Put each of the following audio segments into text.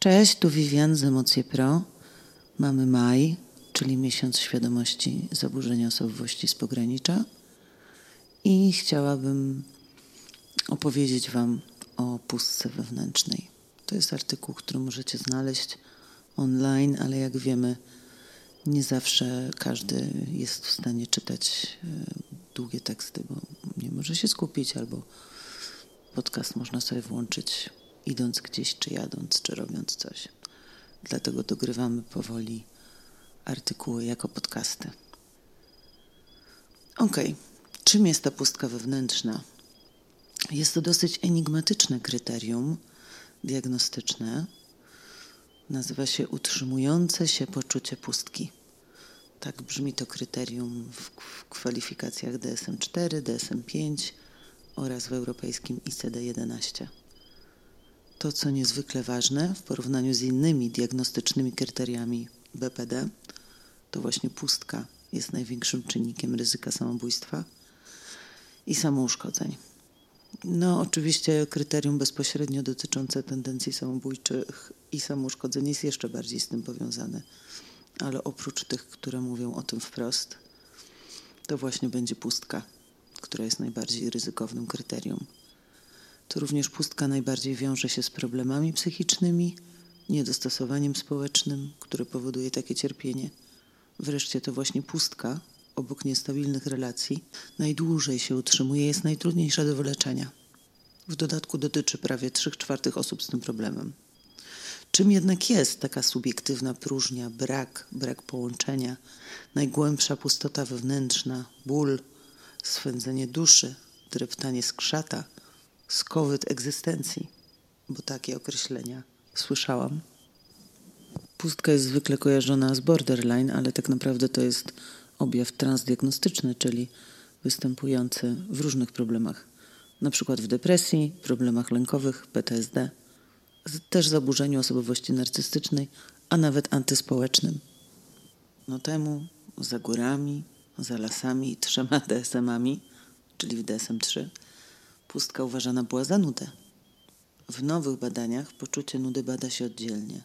Cześć, tu Vivian z Emocje Pro. Mamy maj, czyli miesiąc świadomości zaburzenia osobowości z pogranicza. I chciałabym opowiedzieć Wam o pustce wewnętrznej. To jest artykuł, który możecie znaleźć online, ale jak wiemy, nie zawsze każdy jest w stanie czytać e, długie teksty, bo nie może się skupić, albo podcast można sobie włączyć idąc gdzieś, czy jadąc, czy robiąc coś. Dlatego dogrywamy powoli artykuły jako podcasty. Ok, czym jest ta pustka wewnętrzna? Jest to dosyć enigmatyczne kryterium diagnostyczne. Nazywa się utrzymujące się poczucie pustki. Tak brzmi to kryterium w, kwalifikacjach DSM-4, DSM-5 oraz w europejskim ICD-11. To, co niezwykle ważne w porównaniu z innymi diagnostycznymi kryteriami BPD, to właśnie pustka jest największym czynnikiem ryzyka samobójstwa i samouszkodzeń. No, oczywiście kryterium bezpośrednio dotyczące tendencji samobójczych i samouszkodzeń jest jeszcze bardziej z tym powiązane, ale oprócz tych, które mówią o tym wprost, to właśnie będzie pustka, która jest najbardziej ryzykownym kryterium. To również pustka najbardziej wiąże się z problemami psychicznymi, niedostosowaniem społecznym, które powoduje takie cierpienie. Wreszcie to właśnie pustka, obok niestabilnych relacji, najdłużej się utrzymuje, jest najtrudniejsza do wyleczenia. W dodatku dotyczy prawie 3 czwartych osób z tym problemem. Czym jednak jest taka subiektywna próżnia, brak, brak połączenia, najgłębsza pustota wewnętrzna, ból, swędzenie duszy, dreptanie skrzata – skowyt egzystencji, bo takie określenia słyszałam. Pustka jest zwykle kojarzona z borderline, ale tak naprawdę to jest objaw transdiagnostyczny, czyli występujący w różnych problemach, na przykład w depresji, problemach lękowych, PTSD, też zaburzeniu osobowości narcystycznej, a nawet antyspołecznym. No temu za górami, za lasami i trzema DSM-ami, czyli w DSM-3, pustka uważana była za nudę. W nowych badaniach poczucie nudy bada się oddzielnie.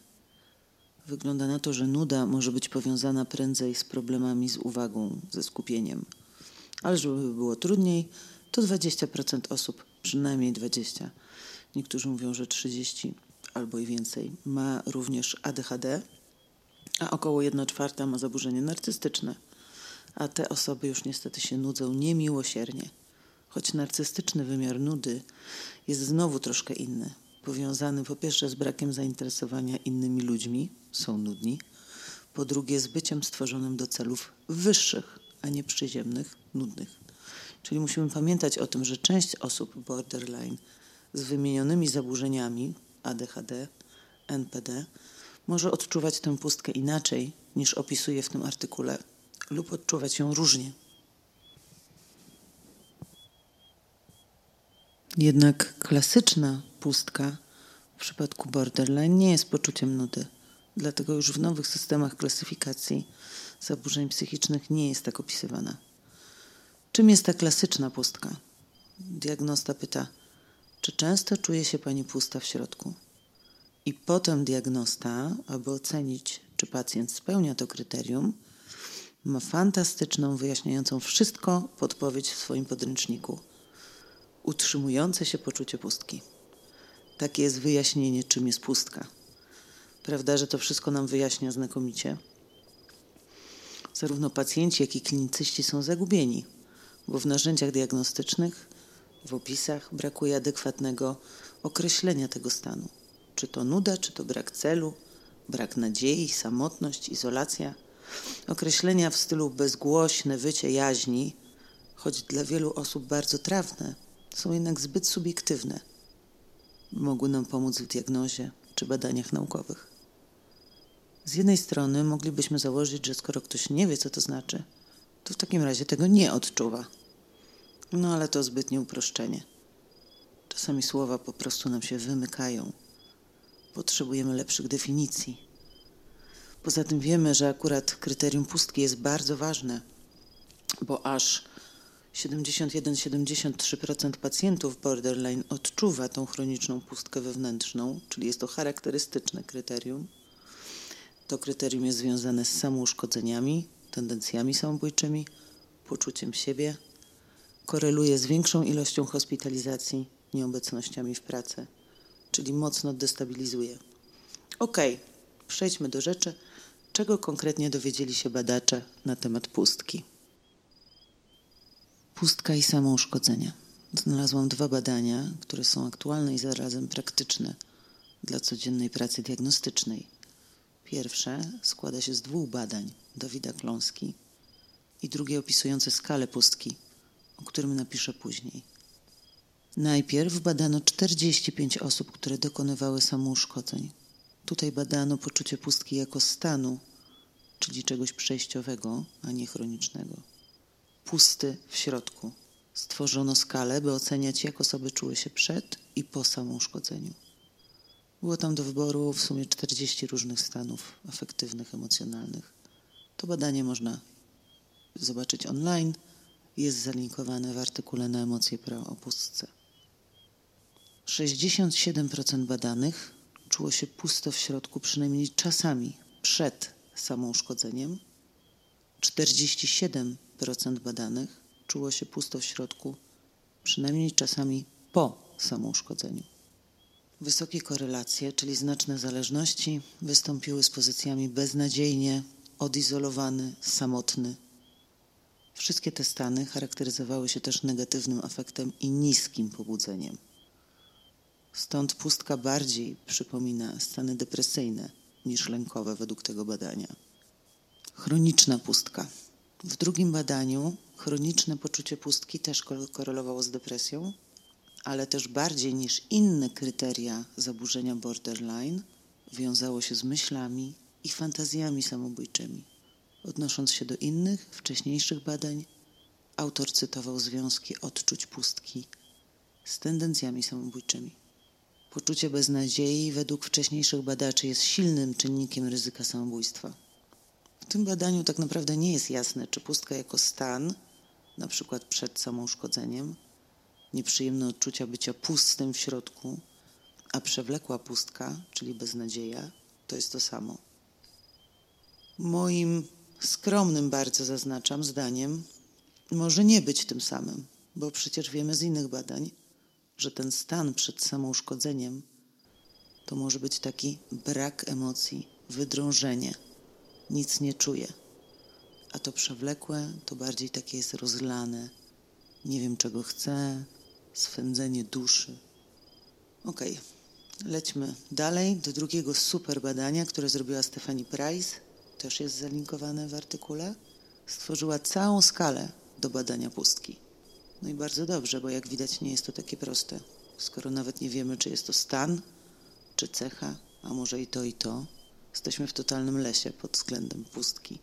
Wygląda na to, że nuda może być powiązana prędzej z problemami z uwagą, ze skupieniem. Ale żeby było trudniej, to 20% osób, przynajmniej 20, niektórzy mówią, że 30 albo i więcej, ma również ADHD, a około 1 czwarta ma zaburzenie narcystyczne. A te osoby już niestety się nudzą niemiłosiernie choć narcystyczny wymiar nudy jest znowu troszkę inny. Powiązany po pierwsze z brakiem zainteresowania innymi ludźmi, są nudni, po drugie z byciem stworzonym do celów wyższych, a nie przyziemnych, nudnych. Czyli musimy pamiętać o tym, że część osób borderline z wymienionymi zaburzeniami ADHD, NPD może odczuwać tę pustkę inaczej niż opisuje w tym artykule lub odczuwać ją różnie. Jednak klasyczna pustka w przypadku borderline nie jest poczuciem nudy. Dlatego już w nowych systemach klasyfikacji zaburzeń psychicznych nie jest tak opisywana. Czym jest ta klasyczna pustka? Diagnosta pyta, czy często czuje się pani pusta w środku? I potem diagnosta, aby ocenić, czy pacjent spełnia to kryterium, ma fantastyczną, wyjaśniającą wszystko podpowiedź w swoim podręczniku – utrzymujące się poczucie pustki. Takie jest wyjaśnienie, czym jest pustka. Prawda, że to wszystko nam wyjaśnia znakomicie. Zarówno pacjenci, jak i klinicyści są zagubieni, bo w narzędziach diagnostycznych, w opisach brakuje adekwatnego określenia tego stanu. Czy to nuda, czy to brak celu, brak nadziei, samotność, izolacja. Określenia w stylu bezgłośne wycie jaźni, choć dla wielu osób bardzo trawne, są jednak zbyt subiektywne, mogły nam pomóc w diagnozie czy badaniach naukowych. Z jednej strony moglibyśmy założyć, że skoro ktoś nie wie, co to znaczy, to w takim razie tego nie odczuwa. No ale to zbytnie uproszczenie. Czasami słowa po prostu nam się wymykają. Potrzebujemy lepszych definicji. Poza tym wiemy, że akurat kryterium pustki jest bardzo ważne, bo aż 71-73% pacjentów borderline odczuwa tą chroniczną pustkę wewnętrzną, czyli jest to charakterystyczne kryterium. To kryterium jest związane z samouszkodzeniami, tendencjami samobójczymi, poczuciem siebie, koreluje z większą ilością hospitalizacji, nieobecnościami w pracy, czyli mocno destabilizuje. Ok, przejdźmy do rzeczy. Czego konkretnie dowiedzieli się badacze na temat pustki? Pustka i samouszkodzenie. Znalazłam dwa badania, które są aktualne i zarazem praktyczne dla codziennej pracy diagnostycznej. Pierwsze składa się z dwóch badań Dawida Kląski i drugie opisujące skalę pustki, o którym napiszę później. Najpierw badano 45 osób, które dokonywały samouszkodzeń. Tutaj badano poczucie pustki jako stanu, czyli czegoś przejściowego, a nie chronicznego. Pusty w środku. Stworzono skalę, by oceniać, jak osoby czuły się przed i po samouszkodzeniu. Było tam do wyboru w sumie 40 różnych stanów afektywnych, emocjonalnych. To badanie można zobaczyć online. Jest zalinkowane w artykule na emocje pro o pustce. 67% badanych czuło się pusto w środku przynajmniej czasami przed samouszkodzeniem. 47% badanych czuło się pusto w środku przynajmniej czasami po samouszkodzeniu. Wysokie korelacje, czyli znaczne zależności, wystąpiły z pozycjami beznadziejnie, odizolowany, samotny. Wszystkie te stany charakteryzowały się też negatywnym afektem i niskim pobudzeniem. Stąd pustka bardziej przypomina stany depresyjne niż lękowe według tego badania. Chroniczna pustka. W drugim badaniu chroniczne poczucie pustki też korelowało z depresją, ale też bardziej niż inne kryteria zaburzenia borderline wiązało się z myślami i fantazjami samobójczymi. Odnosząc się do innych, wcześniejszych badań, autor cytował związki odczuć pustki z tendencjami samobójczymi. Poczucie beznadziei według wcześniejszych badaczy jest silnym czynnikiem ryzyka samobójstwa. Tym badaniu tak naprawdę nie jest jasne, czy pustka jako stan, na przykład przed samouszkodzeniem, nieprzyjemne odczucia bycia pustym w środku, a przewlekła pustka, czyli beznadzieja, to jest to samo. Moim skromnym bardzo zaznaczam zdaniem, może nie być tym samym, bo przecież wiemy z innych badań, że ten stan przed samouszkodzeniem to może być taki brak emocji, wydrążenie, nic nie czuję. A to przewlekłe to bardziej takie jest rozlane, nie wiem czego chcę, swędzenie duszy. Okej, okay. lećmy dalej do drugiego super badania, które zrobiła Stephanie Price, też jest zalinkowane w artykule. Stworzyła całą skalę do badania pustki. No i bardzo dobrze, bo jak widać nie jest to takie proste. Skoro nawet nie wiemy, czy jest to stan, czy cecha, a może i to i to, jesteśmy w totalnym lesie pod względem pustki.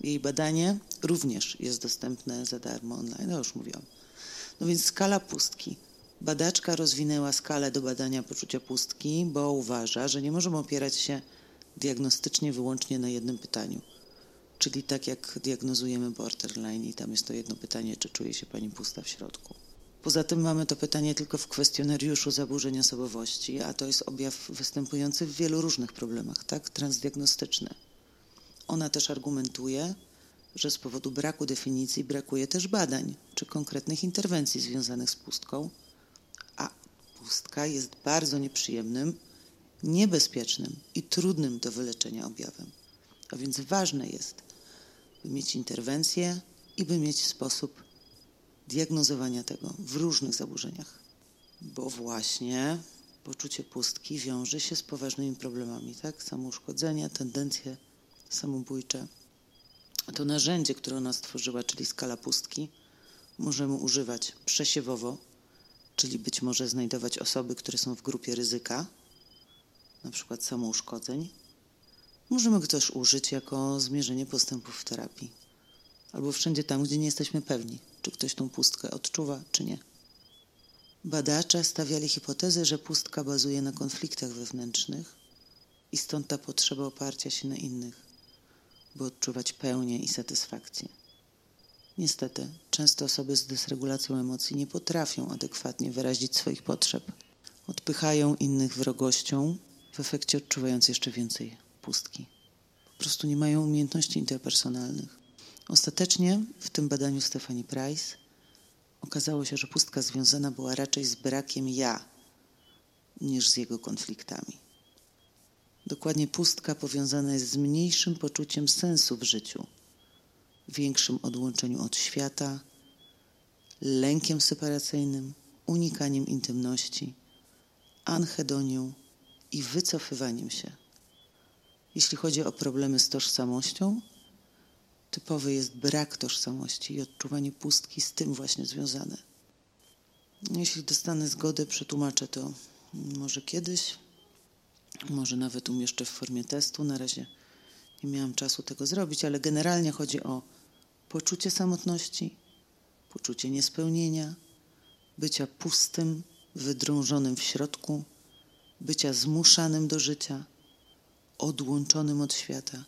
Jej badanie również jest dostępne za darmo online, no już mówiłam. No więc skala pustki. Badaczka rozwinęła skalę do badania poczucia pustki, bo uważa, że nie możemy opierać się diagnostycznie wyłącznie na jednym pytaniu – Czyli tak jak diagnozujemy borderline i tam jest to jedno pytanie, czy czuje się pani pusta w środku. Poza tym mamy to pytanie tylko w kwestionariuszu zaburzeń osobowości, a to jest objaw występujący w wielu różnych problemach, tak, transdiagnostyczny. Ona też argumentuje, że z powodu braku definicji brakuje też badań czy konkretnych interwencji związanych z pustką, a pustka jest bardzo nieprzyjemnym, niebezpiecznym i trudnym do wyleczenia objawem. A więc ważne jest, by mieć interwencję i by mieć sposób diagnozowania tego w różnych zaburzeniach. Bo właśnie poczucie pustki wiąże się z poważnymi problemami, tak? Samouszkodzenia, tendencje samobójcze. To narzędzie, które ona stworzyła, czyli skala pustki, możemy używać przesiewowo, czyli być może znajdować osoby, które są w grupie ryzyka, na przykład samouszkodzeń, Możemy go też użyć jako zmierzenie postępów w terapii. Albo wszędzie tam, gdzie nie jesteśmy pewni, czy ktoś tą pustkę odczuwa, czy nie. Badacze stawiali hipotezę, że pustka bazuje na konfliktach wewnętrznych i stąd ta potrzeba oparcia się na innych, by odczuwać pełnię i satysfakcję. Niestety, często osoby z dysregulacją emocji nie potrafią adekwatnie wyrazić swoich potrzeb. Odpychają innych wrogością, w efekcie odczuwając jeszcze więcej pustki. Po prostu nie mają umiejętności interpersonalnych. Ostatecznie w tym badaniu Stephanie Price okazało się, że pustka związana była raczej z brakiem ja niż z jego konfliktami. Dokładnie pustka powiązana jest z mniejszym poczuciem sensu w życiu, większym odłączeniu od świata, lękiem separacyjnym, unikaniem intymności, anhedonią i wycofywaniem się. Jeśli chodzi o problemy z tożsamością, typowy jest brak tożsamości i odczuwanie pustki z tym właśnie związane. Jeśli dostanę zgodę, przetłumaczę to może kiedyś, może nawet umieszczę w formie testu. Na razie nie miałam czasu tego zrobić, ale generalnie chodzi o poczucie samotności, poczucie niespełnienia, bycia pustym, wydrążonym w środku, bycia zmuszanym do życia, odłączonym od świata,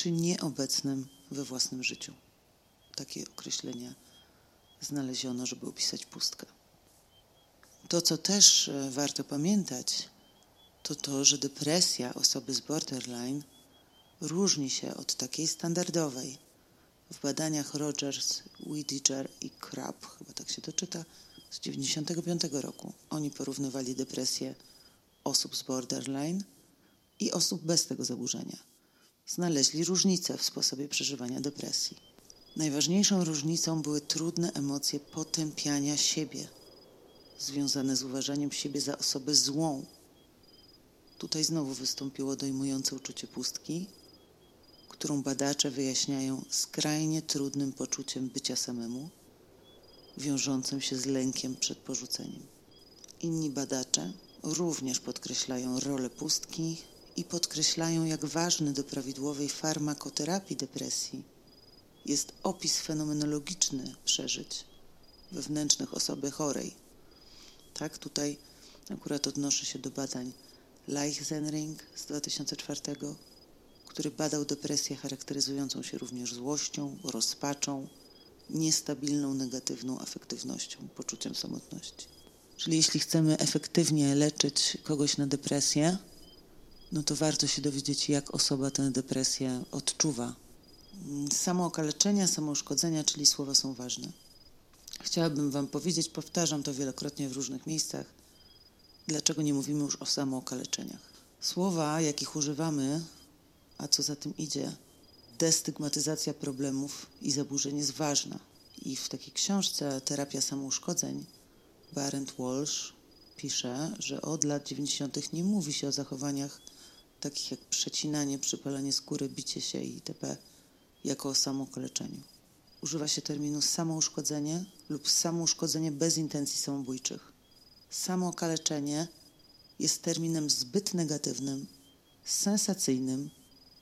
czy nieobecnym we własnym życiu. Takie określenia znaleziono, żeby opisać pustkę. To, co też e, warto pamiętać, to to, że depresja osoby z borderline różni się od takiej standardowej. W badaniach Rogers, Whittaker i Krapp, chyba tak się to czyta, z 1995 roku, oni porównywali depresję osób z borderline i osób bez tego zaburzenia. Znaleźli różnice w sposobie przeżywania depresji. Najważniejszą różnicą były trudne emocje potępiania siebie, związane z uważaniem siebie za osobę złą. Tutaj znowu wystąpiło dojmujące uczucie pustki, którą badacze wyjaśniają skrajnie trudnym poczuciem bycia samemu, wiążącym się z lękiem przed porzuceniem. Inni badacze również podkreślają rolę pustki i podkreślają, jak ważny do prawidłowej farmakoterapii depresji jest opis fenomenologiczny przeżyć wewnętrznych osoby chorej. Tak, tutaj akurat odnoszę się do badań Leichzenring z 2004, który badał depresję charakteryzującą się również złością, rozpaczą, niestabilną, negatywną afektywnością, poczuciem samotności. Czyli jeśli chcemy efektywnie leczyć kogoś na depresję, no to warto się dowiedzieć, jak osoba tę depresję odczuwa. Samo okaleczenia, samo uszkodzenia, czyli słowa są ważne. Chciałabym Wam powiedzieć, powtarzam to wielokrotnie w różnych miejscach, dlaczego nie mówimy już o samookaleczeniach. Słowa, jakich używamy, a co za tym idzie, destygmatyzacja problemów i zaburzeń jest ważna. I w takiej książce Terapia samouszkodzeń Barent Walsh pisze, że od lat 90. nie mówi się o zachowaniach takich jak przecinanie, przypalanie skóry, bicie się itp. jako o samookaleczeniu. Używa się terminu samouszkodzenie lub samouszkodzenie bez intencji samobójczych. Samookaleczenie jest terminem zbyt negatywnym, sensacyjnym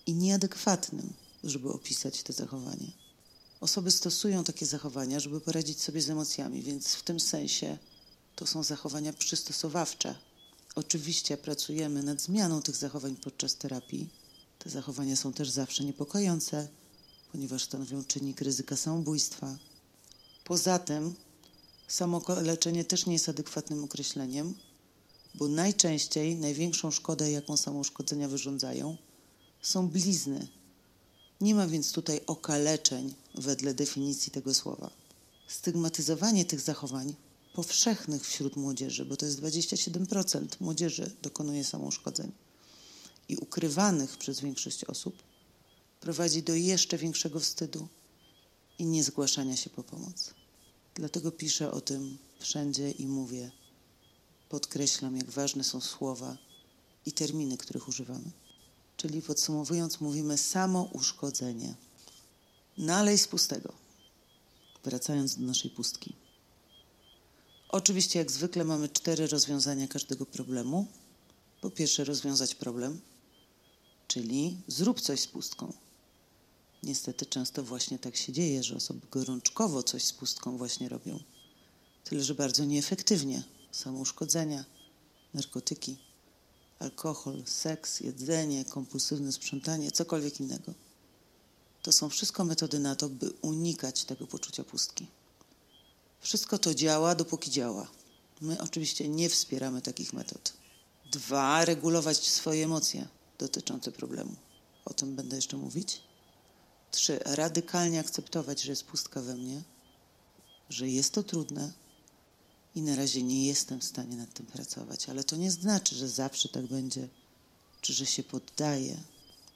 i nieadekwatnym, żeby opisać te zachowanie. Osoby stosują takie zachowania, żeby poradzić sobie z emocjami, więc w tym sensie to są zachowania przystosowawcze. Oczywiście pracujemy nad zmianą tych zachowań podczas terapii. Te zachowania są też zawsze niepokojące, ponieważ stanowią czynnik ryzyka samobójstwa. Poza tym, samoleczenie też nie jest adekwatnym określeniem, bo najczęściej największą szkodę, jaką samouszkodzenia wyrządzają, są blizny. Nie ma więc tutaj okaleczeń wedle definicji tego słowa. Stygmatyzowanie tych zachowań powszechnych wśród młodzieży, bo to jest 27% młodzieży dokonuje samouszkodzeń i ukrywanych przez większość osób, prowadzi do jeszcze większego wstydu i niezgłaszania się po pomoc. Dlatego piszę o tym wszędzie i mówię, podkreślam, jak ważne są słowa i terminy, których używamy. Czyli podsumowując, mówimy samo uszkodzenie. Nalej z pustego. Wracając do naszej pustki. Oczywiście, jak zwykle, mamy cztery rozwiązania każdego problemu. Po pierwsze, rozwiązać problem, czyli zrób coś z pustką. Niestety często właśnie tak się dzieje, że osoby gorączkowo coś z pustką właśnie robią. Tyle, że bardzo nieefektywnie. Samouszkodzenia, narkotyki, alkohol, seks, jedzenie, kompulsywne sprzątanie, cokolwiek innego. to są wszystko metody na to, by unikać tego poczucia pustki. Wszystko to działa, dopóki działa. My oczywiście nie wspieramy takich metod. Dwa, regulować swoje emocje dotyczące problemu. O tym będę jeszcze mówić. Trzy, radykalnie akceptować, że jest pustka we mnie, że jest to trudne i na razie nie jestem w stanie nad tym pracować, ale to nie znaczy, że zawsze tak będzie, czy że się poddaję.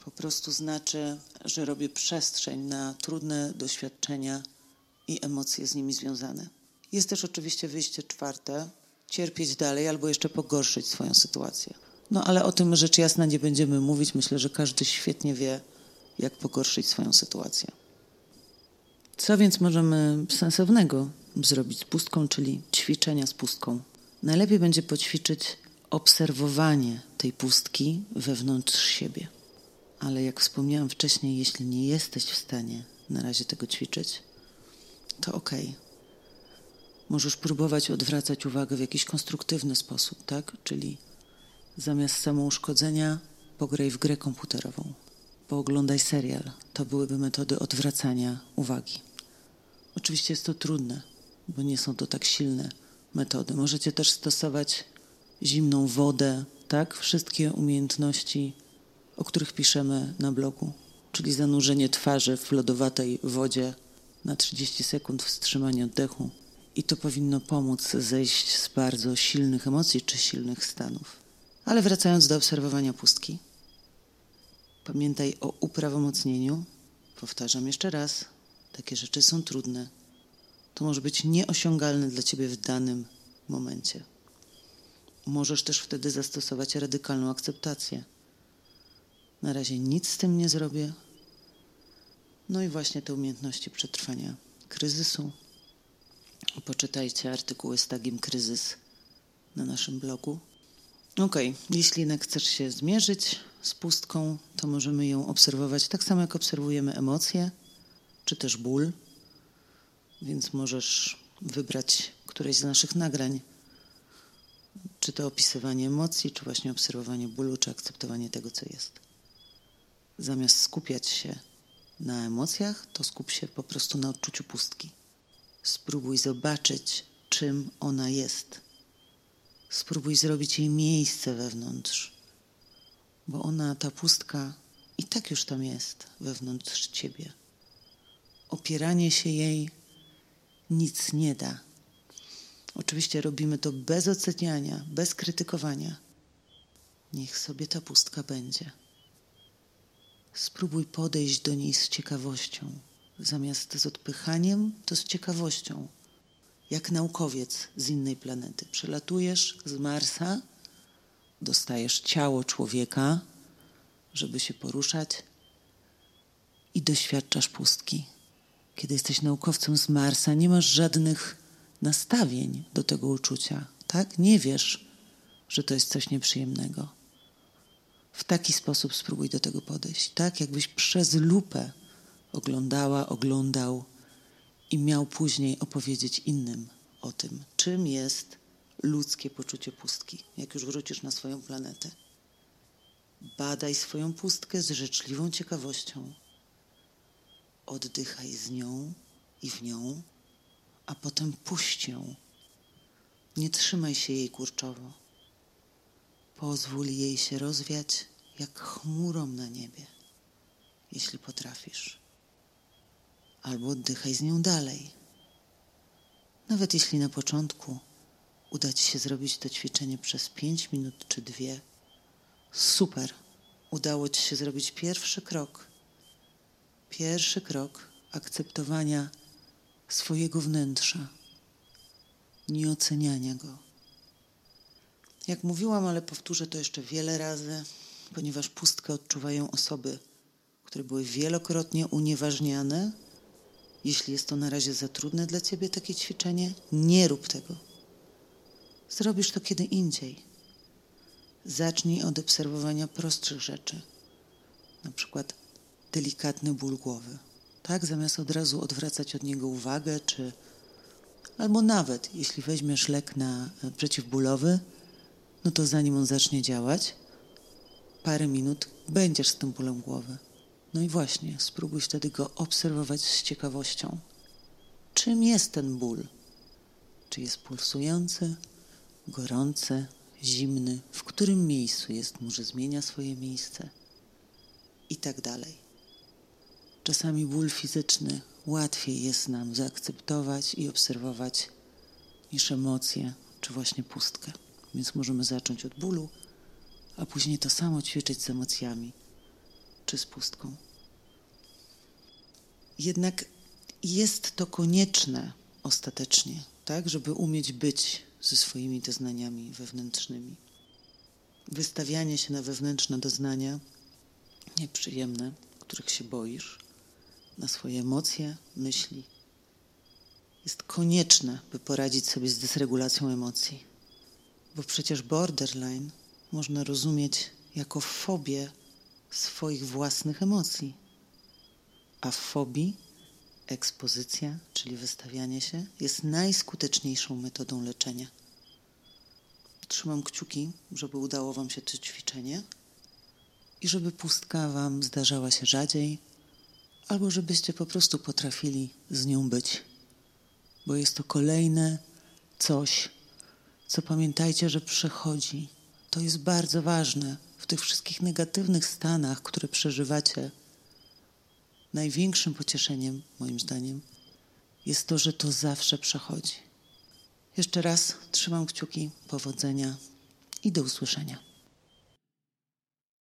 Po prostu znaczy, że robię przestrzeń na trudne doświadczenia i emocje z nimi związane. Jest też oczywiście wyjście czwarte, cierpieć dalej albo jeszcze pogorszyć swoją sytuację. No ale o tym rzecz jasna nie będziemy mówić. Myślę, że każdy świetnie wie, jak pogorszyć swoją sytuację. Co więc możemy sensownego zrobić z pustką, czyli ćwiczenia z pustką? Najlepiej będzie poćwiczyć obserwowanie tej pustki wewnątrz siebie. Ale jak wspomniałam wcześniej, jeśli nie jesteś w stanie na razie tego ćwiczyć, to. Okay. Możesz próbować odwracać uwagę w jakiś konstruktywny sposób, tak? Czyli zamiast samouszkodzenia pograj w grę komputerową, pooglądaj serial. To byłyby metody odwracania uwagi. Oczywiście jest to trudne, bo nie są to tak silne metody. Możecie też stosować zimną wodę, tak? Wszystkie umiejętności, o których piszemy na blogu, czyli zanurzenie twarzy w lodowatej wodzie na 30 sekund, wstrzymanie oddechu. I to powinno pomóc zejść z bardzo silnych emocji czy silnych stanów. Ale wracając do obserwowania pustki, pamiętaj o uprawomocnieniu. Powtarzam jeszcze raz, takie rzeczy są trudne. To może być nieosiągalne dla ciebie w danym momencie. Możesz też wtedy zastosować radykalną akceptację. Na razie nic z tym nie zrobię. No i właśnie te umiejętności przetrwania kryzysu. Poczytajcie artykuły z tagiem kryzys na naszym blogu. Ok, jeśli jednak chcesz się zmierzyć z pustką, to możemy ją obserwować tak samo jak obserwujemy emocje, czy też ból. Więc możesz wybrać któreś z naszych nagrań, czy to opisywanie emocji, czy właśnie obserwowanie bólu, czy akceptowanie tego, co jest. Zamiast skupiać się na emocjach, to skup się po prostu na odczuciu pustki. Spróbuj zobaczyć, czym ona jest. Spróbuj zrobić jej miejsce wewnątrz, bo ona, ta pustka, i tak już tam jest wewnątrz ciebie. Opieranie się jej nic nie da. Oczywiście robimy to bez oceniania, bez krytykowania. Niech sobie ta pustka będzie. Spróbuj podejść do niej z ciekawością. Zamiast z odpychaniem, to z ciekawością. Jak naukowiec z innej planety. Przelatujesz z Marsa, dostajesz ciało człowieka, żeby się poruszać i doświadczasz pustki. Kiedy jesteś naukowcem z Marsa, nie masz żadnych nastawień do tego uczucia, tak? Nie wiesz, że to jest coś nieprzyjemnego. W taki sposób spróbuj do tego podejść, tak? Jakbyś przez lupę oglądała, oglądał i miał później opowiedzieć innym o tym, czym jest ludzkie poczucie pustki, jak już wrócisz na swoją planetę. Badaj swoją pustkę z życzliwą ciekawością. Oddychaj z nią i w nią, a potem puść ją. Nie trzymaj się jej kurczowo. Pozwól jej się rozwiać jak chmurą na niebie, jeśli potrafisz albo oddychaj z nią dalej. Nawet jeśli na początku uda Ci się zrobić to ćwiczenie przez pięć minut czy dwie, super, udało Ci się zrobić pierwszy krok. Pierwszy krok akceptowania swojego wnętrza, nieoceniania go. Jak mówiłam, ale powtórzę to jeszcze wiele razy, ponieważ pustkę odczuwają osoby, które były wielokrotnie unieważniane jeśli jest to na razie za trudne dla ciebie takie ćwiczenie, nie rób tego. Zrobisz to kiedy indziej. Zacznij od obserwowania prostszych rzeczy, na przykład delikatny ból głowy. Tak, zamiast od razu odwracać od niego uwagę, czy albo nawet jeśli weźmiesz lek na e, przeciwbólowy, no to zanim on zacznie działać, parę minut będziesz z tym bólem głowy. No i właśnie, spróbuj wtedy go obserwować z ciekawością. Czym jest ten ból? Czy jest pulsujący, gorący, zimny? W którym miejscu jest? Może zmienia swoje miejsce? I tak dalej. Czasami ból fizyczny łatwiej jest nam zaakceptować i obserwować niż emocje, czy właśnie pustkę. Więc możemy zacząć od bólu, a później to samo ćwiczyć z emocjami czy z pustką. Jednak jest to konieczne ostatecznie, tak, żeby umieć być ze swoimi doznaniami wewnętrznymi. Wystawianie się na wewnętrzne doznania, nieprzyjemne, których się boisz, na swoje emocje, myśli, jest konieczne, by poradzić sobie z dysregulacją emocji. Bo przecież borderline można rozumieć jako fobię swoich własnych emocji. A w fobii ekspozycja, czyli wystawianie się, jest najskuteczniejszą metodą leczenia. Trzymam kciuki, żeby udało Wam się to ćwiczenie i żeby pustka Wam zdarzała się rzadziej, albo żebyście po prostu potrafili z nią być, bo jest to kolejne coś, co pamiętajcie, że przechodzi. To jest bardzo ważne w tych wszystkich negatywnych stanach, które przeżywacie. Największym pocieszeniem, moim zdaniem, jest to, że to zawsze przechodzi. Jeszcze raz trzymam kciuki, powodzenia i do usłyszenia.